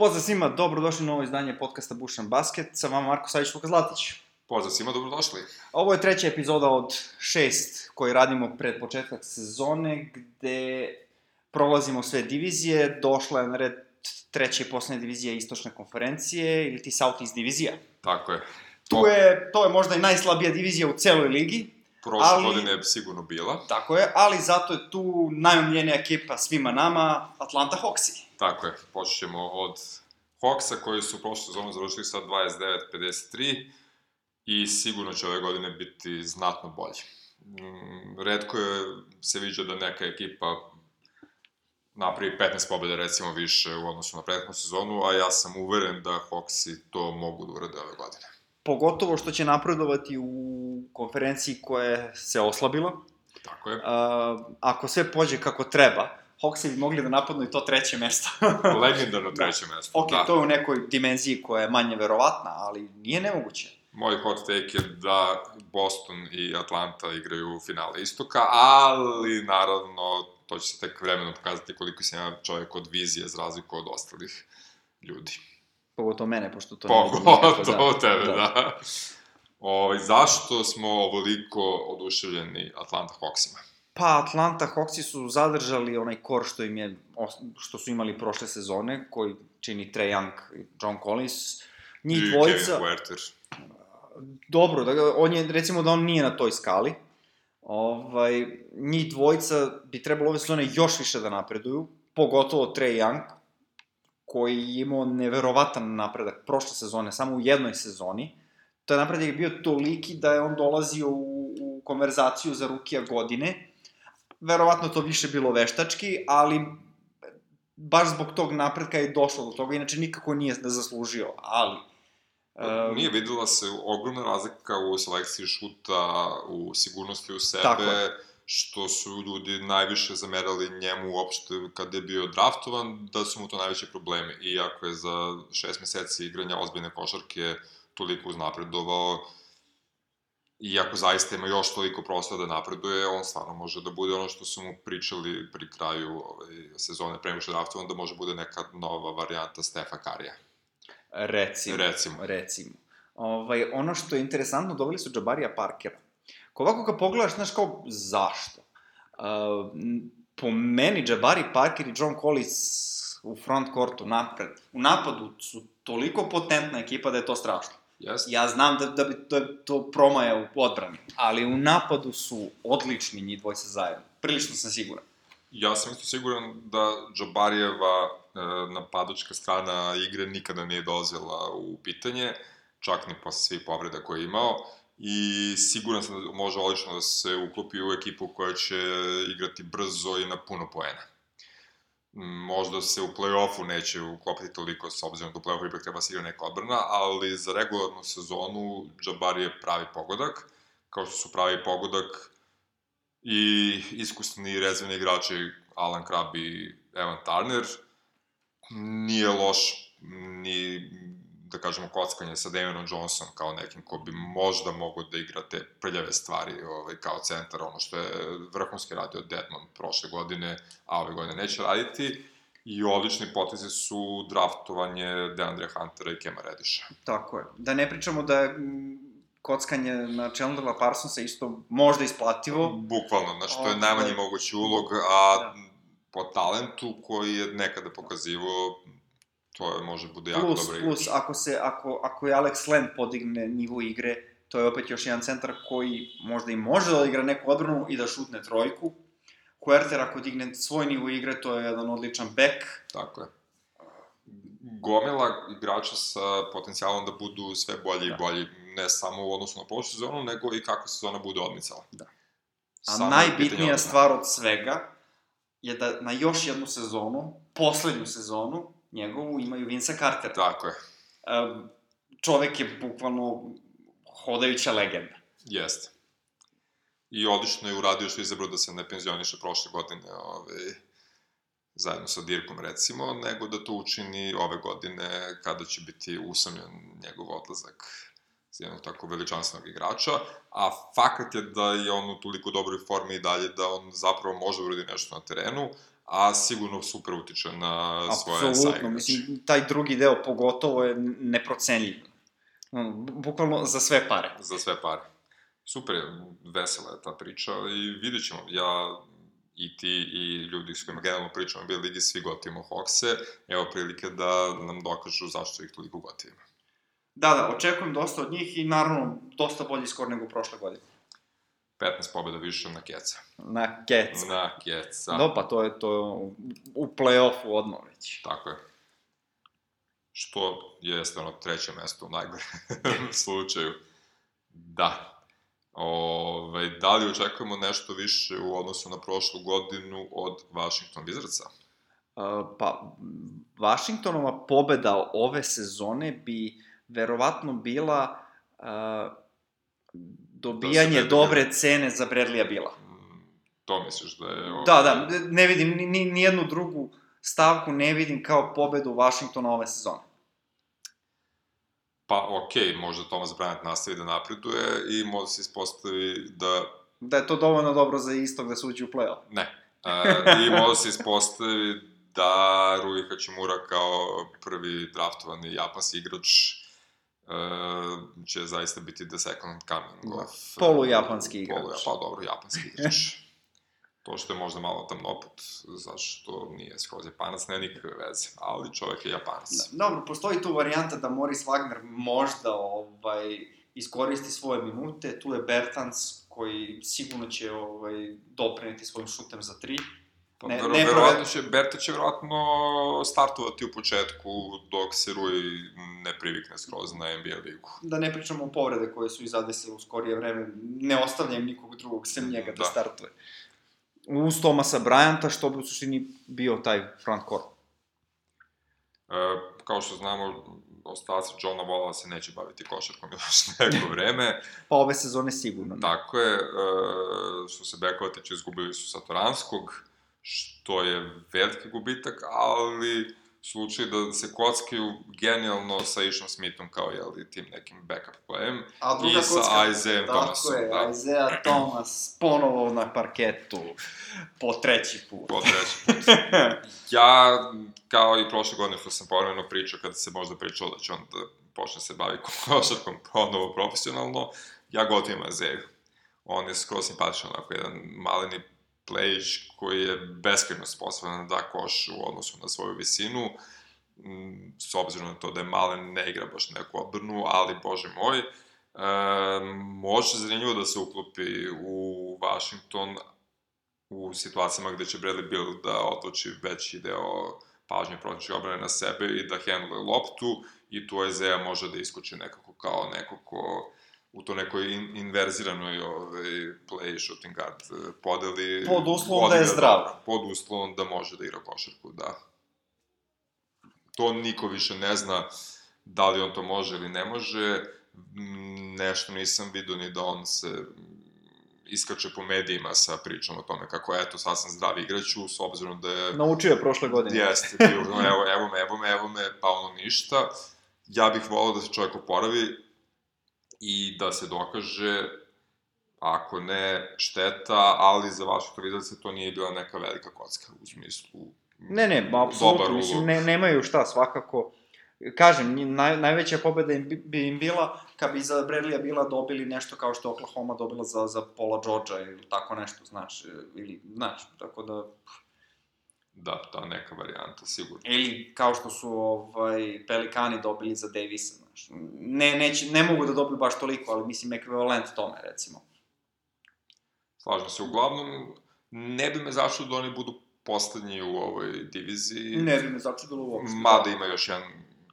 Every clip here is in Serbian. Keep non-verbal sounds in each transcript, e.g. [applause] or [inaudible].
Pozdrav svima, dobrodošli u novo izdanje podcasta Bušan Basket, sa vama Marko Savić Luka Zlatić. Pozdrav svima, dobrodošli. Ovo je treća epizoda od šest koji radimo pred početak sezone, gde prolazimo sve divizije, došla je na red treća i poslednja divizija istočne konferencije, ili ti Southeast divizija. Tako je. Tu je, to je možda i najslabija divizija u celoj ligi, Prošle ali- godine je sigurno bila. tako je, ali zato je tu najomljenija ekipa svima nama, Atlanta Hawksi. Tako je, počet ćemo od Hawksa koji su prošlu sezonu završili sa 29-53 i sigurno će ove godine biti znatno bolji. Mm, Redko je se viđa da neka ekipa napravi 15 pobjeda recimo više u odnosu na prethodnu sezonu, a ja sam uveren da Hawksi to mogu da urade ove godine. Pogotovo što će napredovati u konferenciji koja se oslabila. Tako je. Uh, ako sve pođe kako treba, Hawksi bi mogli da napadnu i to treće mesto. [laughs] Legendarno treće mesto. ok, da. to je u nekoj dimenziji koja je manje verovatna, ali nije nemoguće. Moj hot take je da Boston i Atlanta igraju finale istoka, ali naravno to će se tek vremenom pokazati koliko sam ja čovjek od vizije za razliku od ostalih ljudi. Pogotovo mene, pošto to Pogotovo nikako, [laughs] tebe, da. da. Ove, zašto smo ovoliko oduševljeni Atlanta Hawksima? Pa, Atlanta Hawksi su zadržali onaj kor što im je, što su imali prošle sezone, koji čini Trae Young i John Collins. Njih I dvojica... Kevin Huerter. dobro, da, on je, recimo da on nije na toj skali. Ovaj, njih dvojica bi trebalo ove sezone još više da napreduju, pogotovo Trae Young, koji je imao neverovatan napredak prošle sezone, samo u jednoj sezoni. To je napredak bio toliki da je on dolazio u, u konverzaciju za rukija godine. Verovatno to više bilo veštački, ali baš zbog tog napredka je došlo do toga, inače nikako nije da zaslužio, ali... em, Nije videla se ogromna razlika u selekciji šuta, u sigurnosti u sebe, Tako je. Što su ljudi najviše zamerali njemu uopšte kada je bio draftovan, da su mu to najveći problemi. Iako je za šest meseci igranja ozbiljne košarke toliko uznapredovao, iako zaista ima još toliko prostora da napreduje, on stvarno može da bude ono što su mu pričali pri kraju ovaj, sezone pre nego što draftovan, da može bude neka nova varijanta Stefa Karija. Recimo. Recimo. Recimo. Ovaj, ono što je interesantno, doveli su Jabarija Parkera. Ko ovako kad pogledaš, znaš kao, zašto? Uh, po meni, Jabari Parker i John Collins u front courtu napred, u napadu su toliko potentna ekipa da je to strašno. Jeste? Ja znam da, da bi to, to promaja u odbrani, ali u napadu su odlični njih dvojca zajedno. Prilično sam siguran. Ja sam isto siguran da Džabarijeva e, napadačka strana igre nikada nije dolazila u pitanje, čak ni posle svih povreda koje je imao, i siguran sam da može odlično da se uklopi u ekipu koja će igrati brzo i na puno poena. Možda se u play-offu neće uklopiti toliko, s obzirom da u play-offu ipak treba se igra neka odbrana, ali za regularnu sezonu Džabari je pravi pogodak, kao što su pravi pogodak i iskusni rezervni igrači Alan Krab i Evan Turner. Nije loš ni, da kažemo, kockanje sa Damianom Johnson kao nekim ko bi možda mogao da igra te prljave stvari ovaj, kao centar, ono što je vrhunski radio Deadman prošle godine, a ove godine neće raditi. I odlični potezi su draftovanje Deandre Huntera i Kema Rediša. Tako je. Da ne pričamo da je mm, kockanje na Chandlera Parsonsa isto možda isplativo. Bukvalno, znači, to je najmanji mogući ulog, a da. po talentu koji je nekada pokazivo, to je, može bude jako Plus, dobro plus, igrač. ako, se, ako, ako je Alex Len podigne nivo igre, to je opet još jedan centar koji možda i može da igra neku odbranu i da šutne trojku. Huerter ako digne svoj nivo igre, to je jedan odličan bek. Tako je. Gomila igrača sa potencijalom da budu sve bolji Da. i bolji, ne samo u odnosu na prošlu sezonu, nego i kako sezona bude odmicala. Da. A Samo najbitnija stvar od svega je da na još jednu sezonu, poslednju sezonu, njegovu imaju Vince Cartera. Tako je, čovek je bukvalno hodajuća legenda. jeste. I odlično je uradio što je izabrao da se ne penzioniše prošle godine, ovaj, zajedno sa Dirkom recimo, nego da to učini ove godine kada će biti usamljen njegov odlazak za jednog tako veličanstvenog igrača, a fakat je da je on u toliko dobroj formi i dalje da on zapravo može da uradi nešto na terenu, a sigurno super utiče na svoje Apsolutno, saigrače. mislim, taj drugi deo pogotovo je neprocenljiv. Bukvalno za sve pare. Za sve pare. Super je, vesela je ta priča i vidjet ćemo. Ja i ti i ljudi s kojima generalno pričamo u B ligi svi gotivimo Hawkse, evo prilike da nam dokažu zašto ih toliko gotivimo. Da, da, očekujem dosta od njih i naravno dosta bolji skor nego prošle godine. 15 pobjeda više na Keca. Na Cats. Na Keca. No, pa to je to je u, play-offu odmah već. Tako je. Što jeste ono treće mesto u najgore [laughs] slučaju. Da. Ove, da li očekujemo nešto više u odnosu na prošlu godinu od Washington Wizardsa? Uh, pa, Washingtonova pobeda ove sezone bi verovatno bila uh, dobijanje Da dobre cene za Bradleya Bila. Mm, To misliš da je... Da, da, ne vidim ni, ni, jednu drugu stavku ne vidim kao pobedu Washingtona ove sezone. Pa, okej, možda Thomas Bryant nastavi da napreduje i možda se ispostavi da... Da je to dovoljno dobro za istog da se uđe u play-off. Ne. E, I možda se ispostavi da Rui Hachimura kao prvi draftovani japanski igrač će zaista biti the second coming Da. of... Polujapanski igrač. Polu, pa dobro, japanski igrač. [laughs] to što je možda malo tamnoput, zašto nije skroz japanac, ne nikakve veze, ali čovek je japanac. Da, dobro, postoji tu varijanta da Morris Wagner možda ovaj, iskoristi svoje minute, tu je Bertans koji sigurno će ovaj, doprineti svojim šutem za tri. Pa, Ne- ne, ne vero, verovatno će, Berta će verovatno startovati u početku dok se Rui ne privikne skroz na NBA ligu. Da ne pričamo o povrede koje su zadesile u skorije vreme, ne ostavljam nikog drugog sem njega da, Da. startuje. Uz Tomasa Bryanta, što bi u suštini bio taj front court. E, kao što znamo, ostaci Johna Walla se neće baviti košarkom [laughs] još neko vreme. Pa ove sezone sigurno. ne. Tako je, e, što se bekova tiče, izgubili su Satoranskog, što je veliki gubitak, ali u slučaju da se kockaju genijalno sa Isham Smithom kao jeli, tim nekim backup playem A i sa kocka, Isaiah tako Thomasom. je, Da, Isaiah [clears throat] Thomas ponovo na parketu po treći put. po treći put. [laughs] Ja, kao i prošle godine što sam povremeno pričao, kada se možda pričalo da će on da počne se bavi košarkom ponovo profesionalno, ja gotivim Azeju. On je skoro simpatičan, onako jedan maleni plejić koji je beskreno sposoban da koš u odnosu na svoju visinu, Mm, s obzirom na to da je malen, ne igra baš neku odbrnu, ali, bože moj, e, može zanimljivo da se uklopi u Washington u situacijama gde će Bradley Bill da otloči veći deo pažnje protiv obrane na sebe i da handluje loptu i tu Isaiah može da iskoči nekako kao neko ko u to nekoj in, inverziranoj ovaj, play shooting guard eh, podeli. Pod uslovom da je odigra zdrav. Pod uslovom da može da igra košarku, da. To niko više ne zna da li on to može ili ne može. Nešto nisam vidio ni da on se iskače po medijima sa pričom o tome kako eto sad sam zdrav igraću s obzirom da je Naučio je prošle godine. Jeste, bio, [laughs] evo, evo me, evo me, evo me, pa ono ništa. Ja bih volao da se čovjek oporavi i da se dokaže, ako ne šteta, ali za vašu televiziju to nije bila neka velika kocka u smislu Ne, ne, apsolutno, mislim, ne, nemaju šta, svakako. Kažem, naj, najveća pobeda im, bi- im bila kad bi za Bradleya bila dobili nešto kao što Oklahoma dobila za, za Paula Georgea ili tako nešto, znaš, ili, znaš, tako da, da, ta neka varijanta, sigurno. ili kao što su ovaj, Pelikani dobili za Davisa. Ne, neće, ne mogu da dobiju baš toliko, ali mislim ekvivalent tome, recimo. Slažem se, uglavnom, ne bi me zašlo da oni budu poslednji u ovoj diviziji. Ne bi me začudilo uopšte. Mada ima još jedan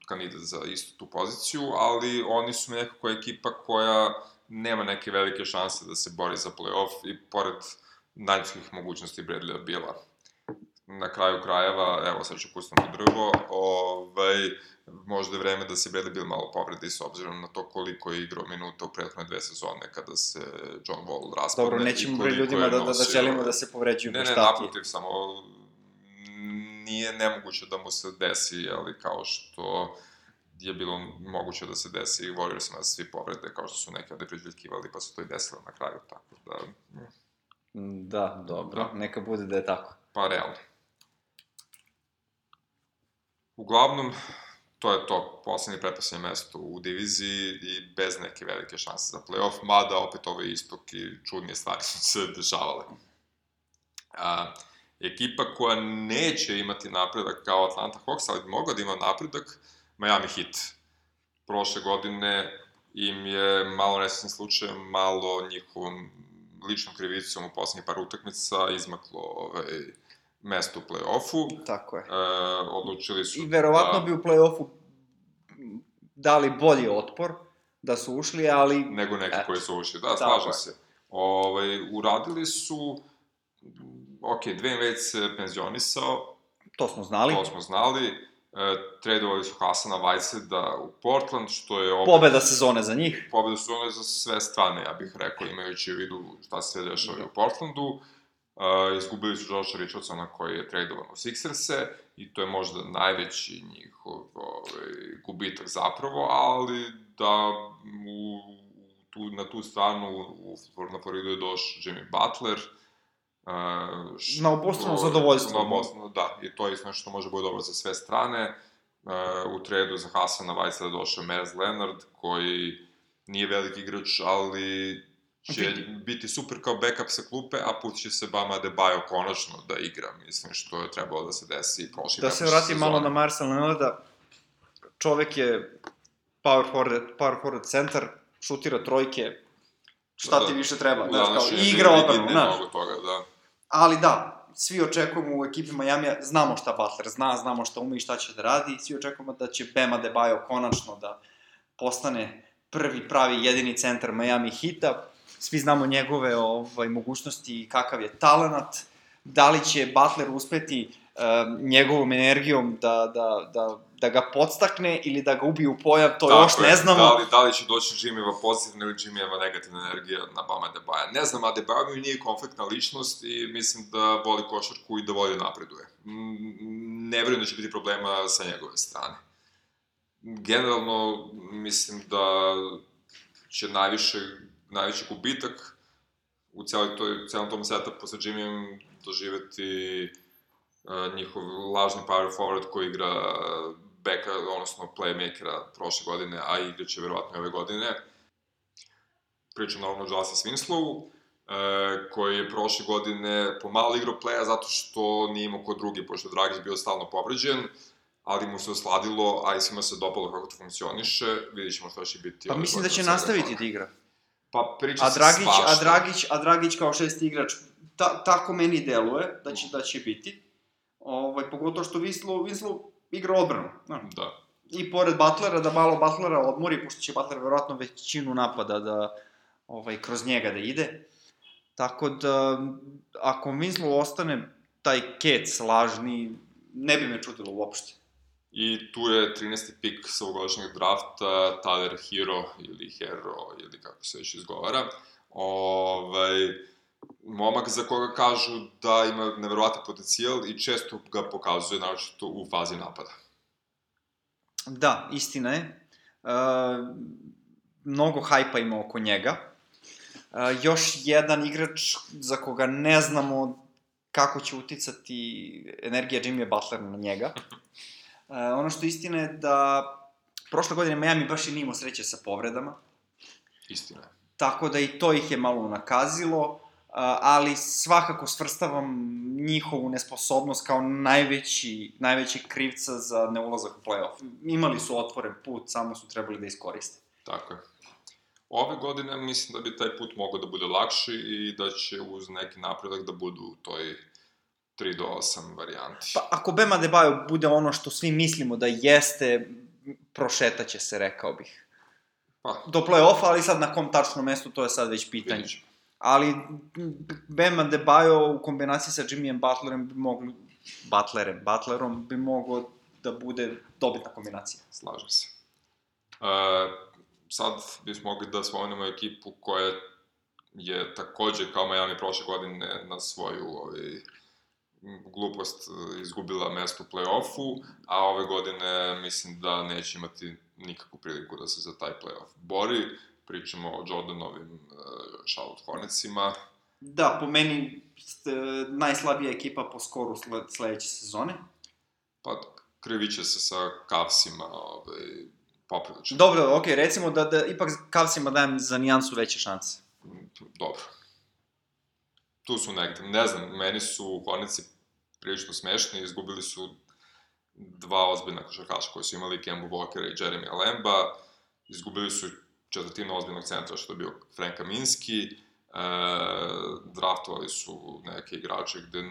kandidat za istu tu poziciju, ali oni su nekako ekipa koja nema neke velike šanse da se bori za play-off i pored najljudskih mogućnosti Bradleya bila. Na kraju krajeva, evo sad ću pustim u drvo, ovaj, možda je vreme da se Bradley Bill malo povredi s obzirom na to koliko je igrao minuta u prethodne dve sezone kada se John Wall raspadne. Dobro, nećemo bre ljudima da, da, da želimo da se povređuju. Ne, pa ne, šta ti je? naprotiv, samo nije nemoguće da mu se desi, ali kao što je bilo moguće da se desi i Warriorsima svi povrede, kao što su neki ovde priželjkivali, pa su to i desilo na kraju, tako da, mm, Da, dobro, Da. neka bude da je tako. pa realno. Uglavnom, to je to, poslednje pretposlednje mesto u diviziji i bez neke velike šanse za playoff, mada opet ove istok i čudnije stvari [laughs] su se dešavale. A, ekipa koja neće imati napredak kao Atlanta Hawks, ali bi mogla da ima napredak, Miami Heat. Prošle godine im je malo nesrećni slučaj, malo njihovom ličnom krivicom u poslednjih par utakmica izmaklo ovaj, mesto u play-offu. Tako je. E, odlučili su I verovatno da, bi u play-offu dali bolji otpor da su ušli, ali... nego neki Eto. koji su ušli. Da, slažem se. Ovaj, uradili su, ok, Dwayne Wade se penzionisao, To smo znali. to smo znali, e, tradovali su Hasana Whitesida u Portland, što je opet Pobeda sezone za njih. pobeda su one za sve strane, ja bih rekao, imajući u vidu šta se sve dešava u Portlandu. Uh, izgubili su Josha Richardsona koji je tradovan u Sixerse i to je možda najveći njihov ovaj, gubitak zapravo, ali da u, tu, na tu stranu u, na Floridu je došao Jimmy Butler, Uh, š- Na obostrano zadovoljstvo. Na obostrano, da. I to je isto nešto što može biti dobro za sve strane. Uh, u tredu za Hasana Vajsa došao Mez Leonard, koji nije veliki igrač, ali će biti super kao backup sa klupe, a put će se Bama Debajo konačno da igra, mislim, što je trebalo da se desi i prošli Da se pretprošle vratim malo na. Marcel Leonarda. Čovek je power forward, power forward centar, šutira trojke, šta Da, ti više treba, U znaš, kao, i igra odbranu, znaš. mnogo toga, da. Ali da, svi očekujemo u ekipi Majamija, znamo šta Butler zna, znamo šta ume i šta će da radi, i svi očekujemo da će Bema Debajo konačno da postane prvi pravi jedini centar Miami Hita. Svi znamo njegove ovaj, mogućnosti i kakav je talenat. Da li će Butler uspeti um, njegovom energijom da, da, da, da ga podstakne ili da ga ubije u pojam, to Tako još je. ne znamo. Da li, da li će doći Jimmyva pozitivna ili Jimmyva negativna energija na Bama Debaja. Ne znam, a Debaja mi nije konfliktna ličnost i mislim da voli košarku i da voli da napreduje. Mm, Ne verujem da će biti problema sa njegove strane. Generalno, mislim da će najviše, najveći gubitak u cijeloj toj, cijelom tom setupu sa Jimmyem doživeti uh, njihov lažni power forward koji igra beka, odnosno playmakera prošle godine, a igraće verovatno i ove godine. Pričam naravno o Justice Winslowu, e, koji je prošle godine pomalo igrao playa zato što nije imao ko drugi, pošto Dragić bio stalno povređen, ali mu se osladilo, a i svima se dopalo kako to funkcioniše, vidjet ćemo šta će biti. Pa mislim da će nastaviti da igra. Pa priča A se Dragić, svašta. a Dragić, a Dragić kao šesti igrač, ta, tako meni deluje da će, da će biti. Ovaj, pogotovo što Winslow, Winslow igra odbranu. No. Da. I pored Butlera, da malo Butlera odmori, pošto će Butler verovatno većinu napada da, ovaj, kroz njega da ide. Tako da, ako Winslow ostane taj kec lažni, ne bi me čudilo uopšte. I tu je 13. pik sa ovogodišnjeg drafta, Tyler Hero, ili Hero, ili kako se već izgovara. Ovaj, momak za koga kažu da ima neverovatan potencijal i često ga pokazuje, naročito u fazi napada. Da, istina je. Uh, mnogo hajpa ima oko njega. Uh, još jedan igrač za koga ne znamo kako će uticati energija Jimmy Butler na njega. [laughs] Uh, ono što je istina je da prošle godine Miami baš i nije imao sreće sa povredama, Istina tako da i to ih je malo nakazilo, uh, ali svakako svrstavam njihovu nesposobnost kao najveći, najveći krivca za neulazak u playoff. Imali su otvoren put, samo su trebali da iskoriste. Tako je. Ove godine mislim da bi taj put mogao da bude lakši i da će uz neki napredak da budu u toj 3 do 8 varijanti. Pa ako Bema Debajo bude ono što svi mislimo da jeste, prošetaće se, rekao bih. Pa, Do play-offa, ali sad na kom tačnom mestu, to je sad već pitanje. vidjet ćemo. Ali Bema Debajo u kombinaciji sa Jimmyem Butlerem bi mogli, Butlerem, Butlerom bi mogao da bude dobitna kombinacija. Slažem se. E, sad bismo mogli da spomenemo ekipu koja je takođe kao Miami prošle godine na svoju ovaj, glupost e, izgubila mesto u play-offu, a ove godine mislim da neće imati nikakvu priliku da se za taj play-off bori. Pričamo o Jordanovim uh, Charlotte Hornetsima. Da, po meni st- najslabija ekipa po skoru sle- sledeće sezone. Pa, krviće se sa Cavsima, ovaj, poprilično. Dobro, okej, recimo da, da ipak Cavsima dajem za nijansu veće šanse. Dobro. Tu su negde. Ne znam, meni su Hornici prilično smešni, izgubili su dva ozbiljna košarkaša koji su imali Kemba Walkera i Jeremy Lemba, izgubili su četvrtinu ozbiljnog centra što je bio Frank Kaminski, e, draftovali su neke igrače gde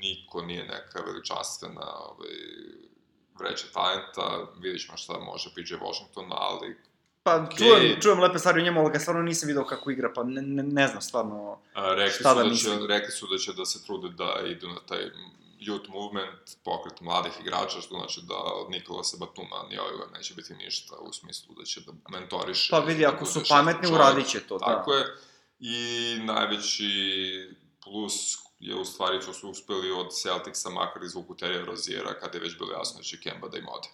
niko nije neka veličanstvena ovaj, vreća talenta, vidiš ćemo šta može PJ Washington, ali Pa, Okej. čujem, čujem lepe stvari o njemu, ali ga stvarno nisam video kako igra, pa ne, ne, ne znam stvarno... A, rekli, Šta su da da, mislim? će, rekli su da će da se trude da idu na taj youth movement, pokret mladih igrača, što znači da od Nikolasa Batuma ni ovoga neće biti ništa u smislu da će da mentoriše. Pa vidi, da ako su pametni, čovek. uradit će to, da. Tako je. I najveći plus je u stvari što su uspeli od Celticsa makar izvuku Terija Rozijera kada je već bilo jasno da će Kemba da im ode.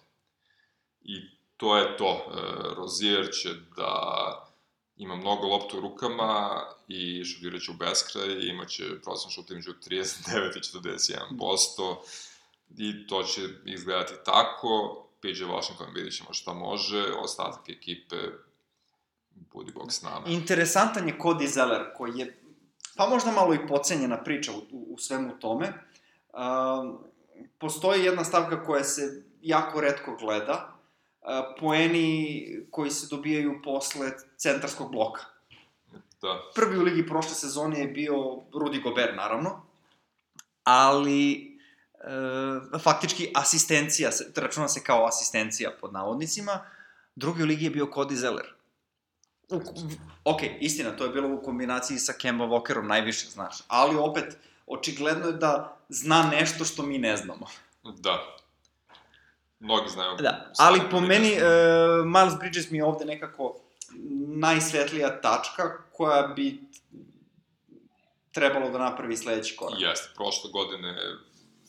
I to je to. E, Rozier će da ima mnogo loptu u rukama i šutirat će u beskraj, imaće prosječan šut između 39 i 41%, i to će izgledati tako, PJ Washington vidit ćemo šta može, ostatak ekipe budi bog s nama. Interesantan je Cody Zeller, koji je, pa možda malo i pocenjena priča u, u, u svemu tome. Um, postoji jedna stavka koja se jako redko gleda, poeni koji se dobijaju posle centarskog bloka. Da, Prvi u ligi prošle sezone je bio Rudy Gobert, naravno, ali e, faktički asistencija, računa se kao asistencija pod navodnicima, drugi u ligi je bio Cody Zeller. U, ok, istina, to je bilo u kombinaciji sa Kemba Walkerom najviše, znaš, ali opet, očigledno je da zna nešto što mi ne znamo. da. Mnogi znaju. Da, ali po mi meni, znamo. Miles Bridges mi je ovde nekako najsvetlija tačka koja bi trebalo da napravi sledeći korak. Jeste, prošle godine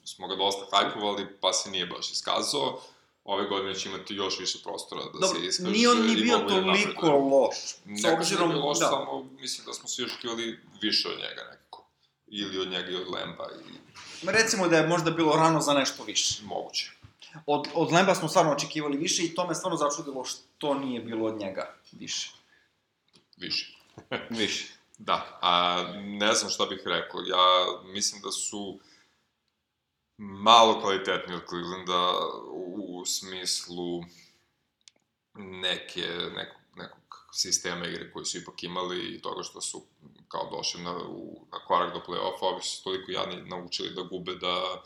smo ga dosta hajpovali, pa se nije baš iskazao. Ove godine će imati još više prostora da Dobro, se iskaže. nije on ni bio da toliko napreduje. loš. S Ne kažem obzirom, da je loš, da. samo mislim da smo svi očekivali više od njega nekako. Ili od njega i od Lemba, i Recimo da je možda bilo rano za nešto više. moguće. Od, od Lemba smo stvarno očekivali više i to me stvarno začudilo što nije bilo od njega više. Više. [laughs] Više. Da, a ne znam šta bih rekao. Ja mislim da su malo kvalitetni od Clevelanda u, u smislu neke, nekog, nekog sistema igre koji su ipak imali i toga što su kao došli na, u, na korak do play-offa, ovi su toliko jadni naučili da gube da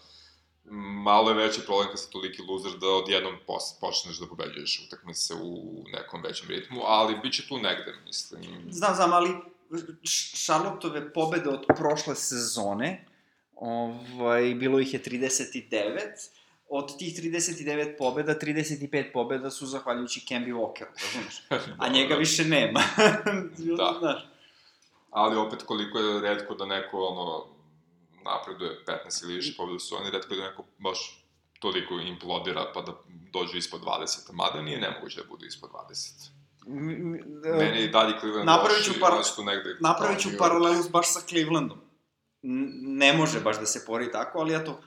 malo je veći problem kad si toliki loser da odjednom počneš da pobeđuješ utakmice u nekom većem ritmu, ali bit će tu negde, mislim. Znam, znam, ali Charlotteove pobede od prošle sezone, ovaj, bilo ih je 39, od tih 39 pobeda, 35 pobeda su zahvaljujući Kemby Walkeru, razumeš? [laughs] A njega više nema. [laughs] Da. Znaš. ali opet koliko je redko da neko ono napreduje 15 ili više pobjeda su oni, redko da neko baš toliko implodira pa da dođe ispod 20, mada nije nemoguće da budu ispod 20. M- m- Meni je i dalje Cleveland Napravit ću par- su negde... Napravit ću paralelu baš sa Clevelandom. Ne može baš da se pori tako, ali eto,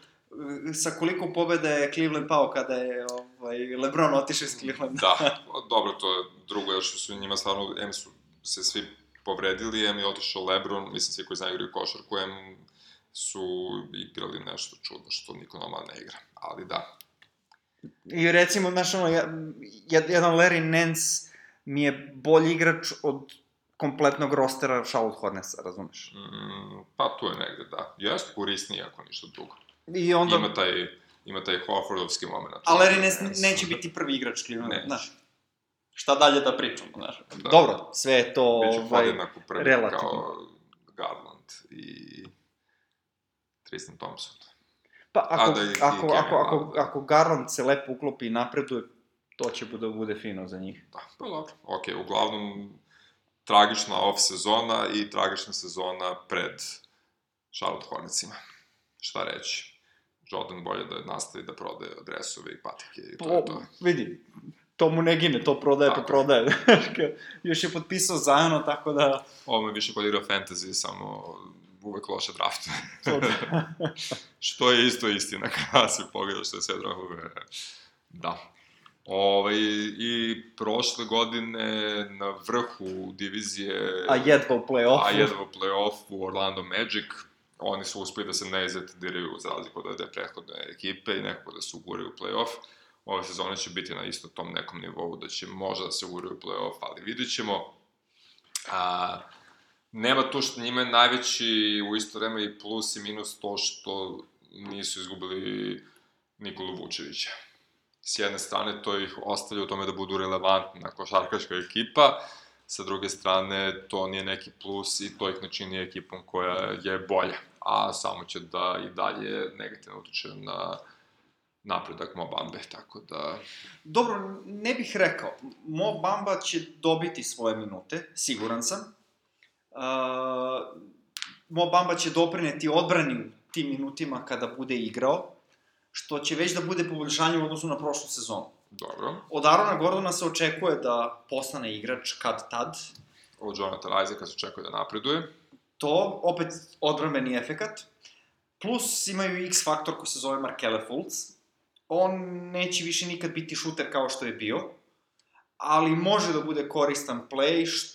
e, sa koliko pobeda je Cleveland pao kada je ovaj, LeBron otišao iz Clevelanda. Da, [laughs] dobro, to je drugo, jer što su njima stvarno, M su se svi povredili, M je otišao Lebron, mislim svi koji znaju igraju košarku, M su igrali nešto čudno što niko normalno ne igra, ali da. I recimo, znaš, ono, jedan Larry Nance mi je bolji igrač od kompletnog rostera Charlotte Hornetsa, razumeš? Mm, pa tu je negde, da. Jeste korisniji ako ništa drugo. I onda... Ima taj, ima taj Horfordovski moment. A Larry Nance neće biti prvi igrač Clevelanda, Neće. znaš. Šta dalje da pričamo, znaš. Da. Dobro, sve je to... Biće ovaj, podjednako prvi relativno. kao Garland i Tristan Thompson. Pa ako, da, i- i ako, ako, ako, da. ako Garland se lepo uklopi i napreduje, to će bude, bude fino za njih. Da, pa dobro. Ok, uglavnom, tragična off sezona i tragična sezona pred Charlotte Hornetsima. Šta reći? Jordan bolje da nastavi da prodaje dresove i patike i to je O, to. vidi, to mu ne gine, to prodaje pa Tako. prodaje. [laughs] Još je potpisao zajano, tako da... Ovo me više kod igra fantasy, samo uvek loše draftuje. [laughs] što je isto istina [laughs] kada se pogleda što je sve draftuje. Da. Ove, I prošle godine na vrhu divizije... A jedva u play-offu. A jedva u play-offu Orlando Magic. Oni su uspeli da se ne izatiraju za razliku od ove prethodne ekipe i nekako da se uguraju u play-off. Ove sezone će biti na isto tom nekom nivou da će možda da se uguraju u play-off, ali vidit ćemo. A, nema to što njima je najveći u isto vreme i plus i minus to što nisu izgubili Nikolu Vučevića s jedne strane to ih ostavlja u tome da budu relevantna košarkaška ekipa, sa druge strane to nije neki plus i to ih ne čini ekipom koja je bolja, a samo će da i dalje negativno utiče na napredak Mo Bambe, tako da... Dobro, ne bih rekao. Mo Bamba će dobiti svoje minute, siguran sam. Uh, Mo Bamba će doprineti odbrani tim minutima kada bude igrao što će već da bude poboljšanje u odnosu na prošlu sezonu. Dobro. Od Arona Gordona se očekuje da postane igrač kad tad. Od Jonathan Isaaca se očekuje da napreduje. To, opet, odbrambeni efekat. Plus imaju X faktor koji se zove Markele Fultz. On neće više nikad biti šuter kao što je bio, ali može da bude koristan play, što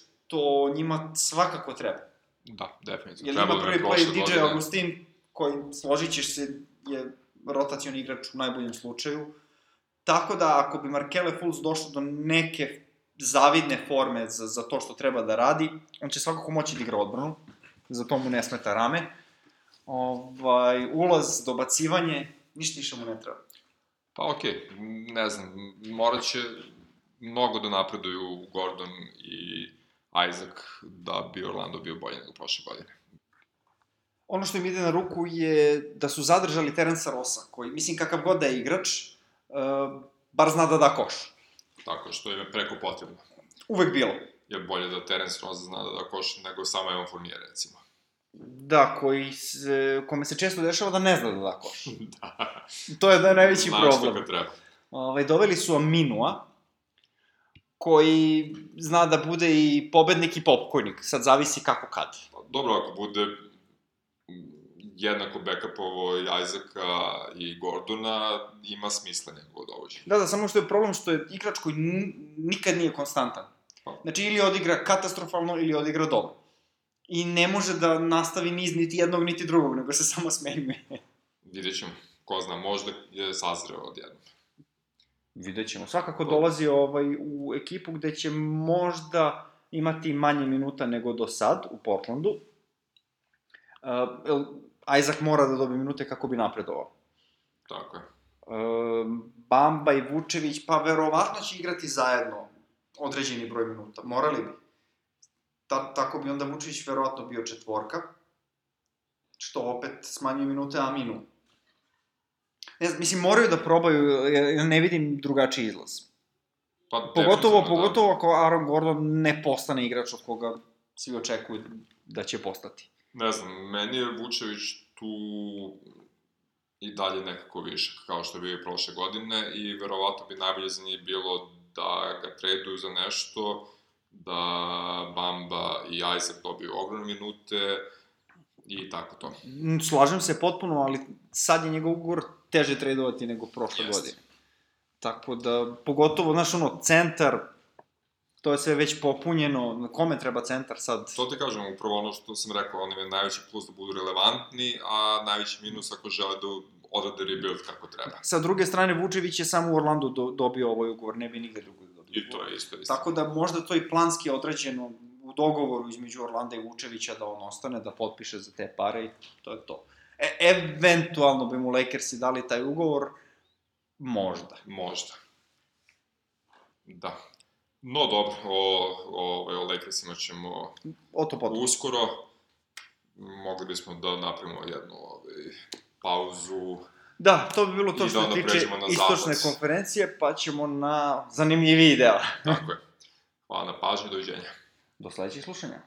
njima svakako treba. Da, definitivno. Jer ima prvi play DJ godine. Augustin, koji, složit ćeš se, je rotacioni igrač u najboljem slučaju. Tako da, ako bi Markele Fultz došlo do neke zavidne forme za, za to što treba da radi, on će svakako moći da igra odbranu, za to mu ne smeta rame. Ovaj, ulaz, dobacivanje, ništa više mu ne treba. Pa okej, okay. ne znam, morat će mnogo da napreduju Gordon i Isaac da bi Orlando bio bolji nego prošle godine ono što im ide na ruku je da su zadržali Terensa Rosa, koji, mislim, kakav god da je igrač, uh, bar zna da da koš. Tako, što je preko potrebno. Uvek bilo. Je bolje da Terence Ross zna da da koš nego samo Evan Fournier, recimo. Da, koji se, kome se često dešava da ne zna da da koš. [laughs] da. To je da je najveći Znaš problem. Znaš treba. Ovaj, doveli su Aminua, koji zna da bude i pobednik i popkojnik. Sad zavisi kako kad. Dobro, ako bude jednako backupovo Isaaca i Gordona, ima smisla njegovo dovođenje. Da, da, samo što je problem što je igrač koji nikad nije konstantan. Pa. Znači, ili odigra katastrofalno, ili odigra dobro. I ne može da nastavi niz niti jednog, niti drugog, nego se samo smenjuje. Vidjet ćemo. Ko zna, možda je sazreo odjednom. Vidjet ćemo. Svakako dolazi ovaj, u ekipu gde će možda imati manje minuta nego do sad u Portlandu, Uh, Isaac mora da dobije minute kako bi napredovao. Tako je. Uh, Bamba i Vučević, pa verovatno će igrati zajedno određeni broj minuta. Morali bi. Ta, tako bi onda Vučević verovatno bio četvorka, što opet smanjuje minute Aminu. Ne znam, mislim, moraju da probaju, ja ne vidim drugačiji izlaz. Pa, pogotovo, da. pogotovo ako Aaron Gordon ne postane igrač od koga svi očekuju da će postati. Ne znam, meni je Vučević tu i dalje nekako više, kao što je bio i prošle godine i verovatno bi najbolje za njih bilo da ga traduju za nešto, da Bamba i Isaac dobiju ogromne minute i tako to. Mm, slažem se potpuno, ali sad je njegov ugovor teže tradovati nego prošle Jest. godine. Tako da, pogotovo, znaš, ono, centar, to je sve već popunjeno, na kome treba centar sad? To ti kažem, upravo ono što sam rekao, on je najveći plus da budu relevantni, a najveći minus ako žele da odrade rebuild kako treba. Sa druge strane, Vučević je samo u Orlandu do, dobio ovaj ugovor, ne bi nigde drugo dobio. I to je isto, isto. Tako da možda to i planski određeno u dogovoru između Orlanda i Vučevića da on ostane, da potpiše za te pare i to je to. E, eventualno bi mu Lakersi dali taj ugovor, možda. Možda. Da. No dobro, o, o, o Lakersima ćemo o to potom. uskoro. Mogli bismo da napravimo jednu ovaj, pauzu. Da, to bi bilo to što da tiče istočne zapad. konferencije, pa ćemo na zanimljiviji deo. Tako je. Hvala na pažnju, doviđenja. До следующих слушання.